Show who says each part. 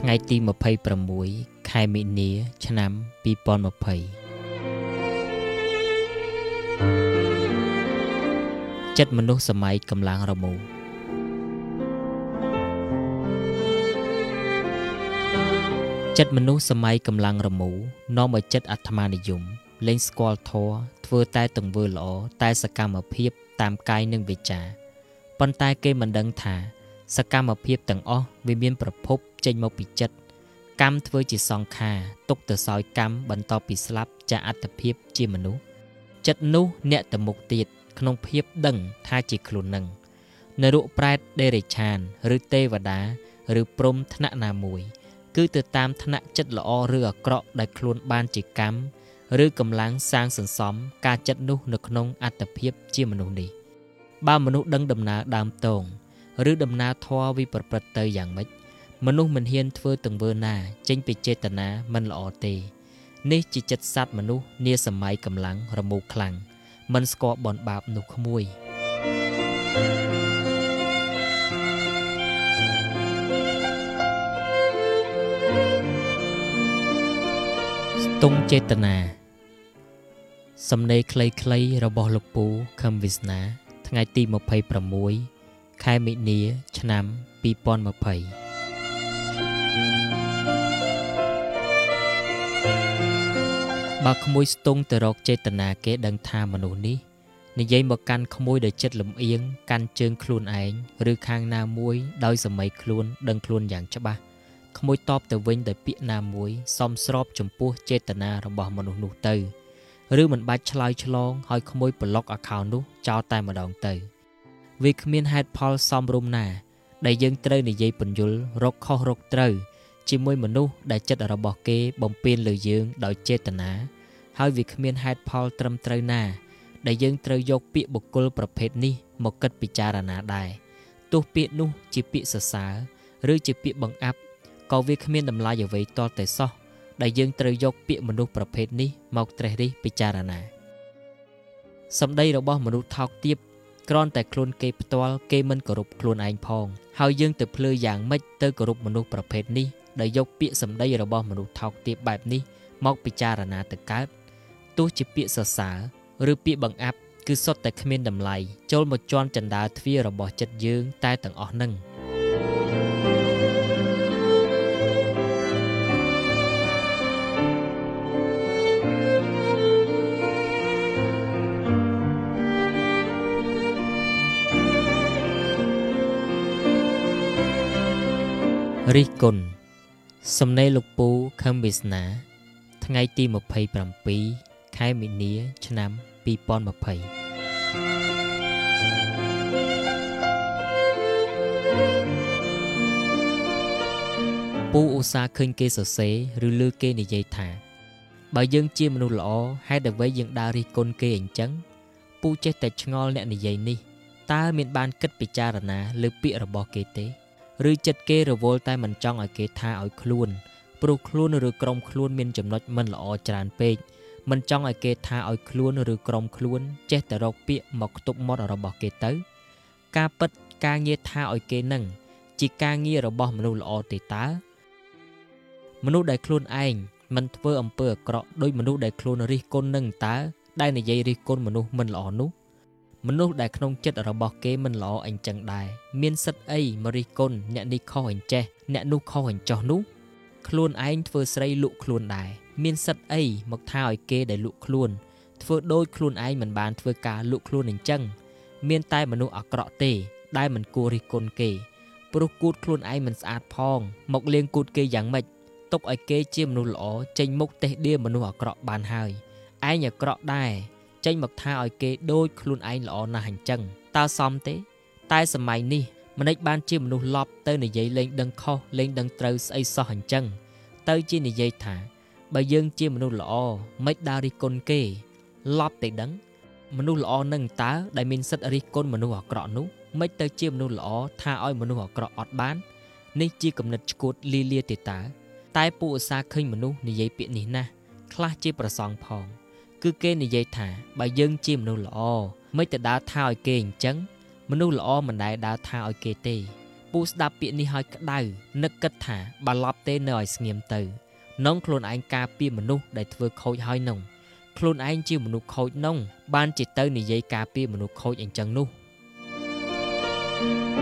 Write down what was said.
Speaker 1: ថ្ងៃទី26ខែមិនិនា ឆ្នាំ2020ចិត្តមនុស្សសម័យកម្លាំងរមូចិត្តមនុស្សសម័យកម្លាំងរមូនាំឲ្យចិត្តអាត្មានិយមលែងស្គាល់ធម៌ធ្វើតែទង្វើល្អតែសកម្មភាពតាមកាយនិងវាចាប៉ុន្តែគេមិនដឹងថា សកម្មភាពទាំងអស់វាមានប្រភពចេញមកពីចិត្តកម្មធ្វើជាសង្ខារទុកទៅសោយកម្មបន្ទាប់ពីស្លាប់ចាអត្តភាពជាមនុស្សចិត្តនោះអ្នកទៅមុខទៀតក្នុងភាពដឹងថាជាខ្លួននឹងនរកប្រែតដេរិឆាន ឬទេវតា ឬព្រំថ្នាក់ណាមួយ គឺទៅតាមថ្នាក់ចិត្តល្អឬអាក្រក់ដែលខ្លួនបានជាកម្មឬកម្លាំងសាងសន្សំការចិត្តនោះនៅក្នុងអត្តភាពជាមនុស្សនេះបើមនុស្សដឹងដំណើរដើមតង ឬដំណើរធម៌វិប្រព្រឹត្តទៅយ៉ាងម៉េចមនុស្សមិនហ៊ានធ្វើទង្វើណា ចេញពីចេតនាមិនល្អទេនេះជាចិត្តសត្វមនុស្សនាសម័យកម្លាំងរមូរខ្លាំងមិនស្គាល់បនបាបនោះក្មួយស្ទង់ចេតនាសំណេរខ្លីៗរបស់លោកពូខឹមវិស្នា ថ្ងៃទី26 ខែមិនិនាឆ្នាំ2020បើក្មួយស្ទង់ទៅរកចេតនាគេដឹងថាមនុស្សនេះនិយាយមកកាន់ក្មួយដោយចិត្តលំអៀងកាន់ជើងខ្លួនឯងឬខាងណាមួយដោយសម័យខ្លួនដឹងខ្លួនយ៉ាងច្បាស់ក្មួយតបទៅវិញដោយពាក្យណាមួយសមស្របចំពោះចេតនារបស់មនុស្សនោះទៅ ឬមិនបាច់ឆ្លើយឆ្លងឲ្យក្មួយប្លុកអាខោននោះចោលតែម្ដងទៅ វាគ្មានហេតុផលសមរម្យណា ដែលយើងត្រូវនិយាយពន្យល់រកខុសរកត្រូវជាមួយមនុស្សដែលចិត្តរបស់គេបំពេញលើយើងដោយចេតនាហើយវាគ្មានហេតុផលត្រឹមត្រូវណា ដែលយើងត្រូវយកពាក្យបុគ្គលប្រភេទនេះមកគិតពិចារណាដែរទោះពាក្យនោះជាពាក្យសរសើរឬជាពាក្យបង្អាប់ក៏វាគ្មានតម្លៃអ្វីតតែសោះដែលយើងត្រូវយកពាក្យមនុស្សប្រភេទនេះមកត្រេះរិះពិចារណាសម្ដីរបស់មនុស្សថោកទាប គ្រាន់តែខ្លួនគេផ្ទាល់គេមិនគោរពខ្លួនឯងផង ហើយយើងទៅភ្លឺយ៉ាងម៉េចទៅគោរពមនុស្សប្រភេទនេះដែលយកពាក្យសម្ដីរបស់មនុស្សថោកទាបបែបនេះមកពិចារណាទៅកើតទោះជាពាក្យសរសើរឬពាក្យបង្អាប់គឺសុទ្ធតែគ្មានតម្លៃចូលមកជន់ចណ្ដាលទ្វាររបស់ចិត្តយើងតែទាំងអស់នឹង រិះគន់សំណេរលោកពូខឹមវាសនា ថ្ងៃទី27ខែមីនា ឆ្នាំ2020ពូឧស្សាហ៍ឃើញគេសរសេរឬលើគេនិយាយថា បើយើងជាមនុស្សល្អហេតុអ្វីយើងដើររិះគន់គេអញ្ចឹងពូចេះតែឆ្ងល់អ្នកនិយាយនេះតើមានបានគិតពិចារណាលើពាក្យរបស់គេទេ ឬចិត្តគេរវល់តែមិនចង់ឲ្យគេថាឲ្យខ្លួនព្រោះខ្លួនឬក្រុមខ្លួនមានចំណុចមិនល្អច្រើនពេកមិនចង់ឲ្យគេថាឲ្យខ្លួនឬក្រុមខ្លួន ចេះតែរកពាក្យមកខ្ទប់មាត់របស់គេទៅ ការពិតការងារថាឲ្យគេនឹងជាការងាររបស់មនុស្សល្អទេតើមនុស្សដែលខ្លួនឯងមិនធ្វើអំពើអាក្រក់ដោយមនុស្សដែលខ្លួនរិះគន់នឹងតើដែលនិយាយរិះគន់មនុស្សមិនល្អនោះ មនុស្សដែលក្នុងចិត្តរបស់គេមិនល្អអីចឹងដែរមានសិទ្ធអីមករិះគន់អ្នកនេះខុសអញ្ចេះអ្នកនោះខុសអញ្ចោះនោះខ្លួនឯងធ្វើស្រីលក់ខ្លួនដែរមានសិទ្ធអីមកថាឲ្យគេដែលលក់ខ្លួនធ្វើដូចខ្លួនឯងមិនបានធ្វើការលក់ខ្លួនអញ្ចឹងមានតែមនុស្សអាក្រក់ទេ ដែលមិនគួររិះគន់គេព្រោះគូតខ្លួនឯងមិនស្អាតផង មកលៀងគូតគេយ៉ាងម៉េចទុកឲ្យគេជាមនុស្សល្អចេញមុខតេះដៀមនុស្សអាក្រក់បានហើយឯងអាក្រក់ដែរ ចេញមកថាឲ្យគេដូចខ្លួនឯងល្អណាស់អញ្ចឹងតើសមទេ តែសម័យនេះមនិចបានជាមនុស្សឡប់ទៅនិយាយលេងដឹងខុសលេងដឹងត្រូវស្អីសោះអញ្ចឹងទៅជានិយាយថា បើយើងជាមនុស្សល្អមិនដើររិះគន់គេឡប់តែដឹង មនុស្សល្អនឹងតើដែលមានសិទ្ធិរិះគន់មនុស្សអាក្រក់នោះមិនទៅជាមនុស្សល្អថាឲ្យមនុស្សអាក្រក់អត់បាន នេះជាគំនិតឈួតលីលាទេតើតែពួកឧស្សាហ៍ឃើញមនុស្សនិយាយពាក្យនេះណាស់ខ្លះជាប្រសងផង គឺគេនិយាយថាបើយើងជាមនុស្សល្អមិនទៅដើរថាឲ្យគេអញ្ចឹងមនុស្សល្អមិនដែលដើរថាឲ្យគេទេពូស្ដាប់ពាក្យនេះហើយក្តៅនឹកគិតថាបើឡប់ទេនៅឲ្យស្ងៀមទៅនងខ្លួនឯងការពារមនុស្សដែលធ្វើខូចហើយនងខ្លួនឯងជាមនុស្សខូចនងបានជាទៅនិយាយការពារមនុស្សខូចអញ្ចឹងនោះ thank you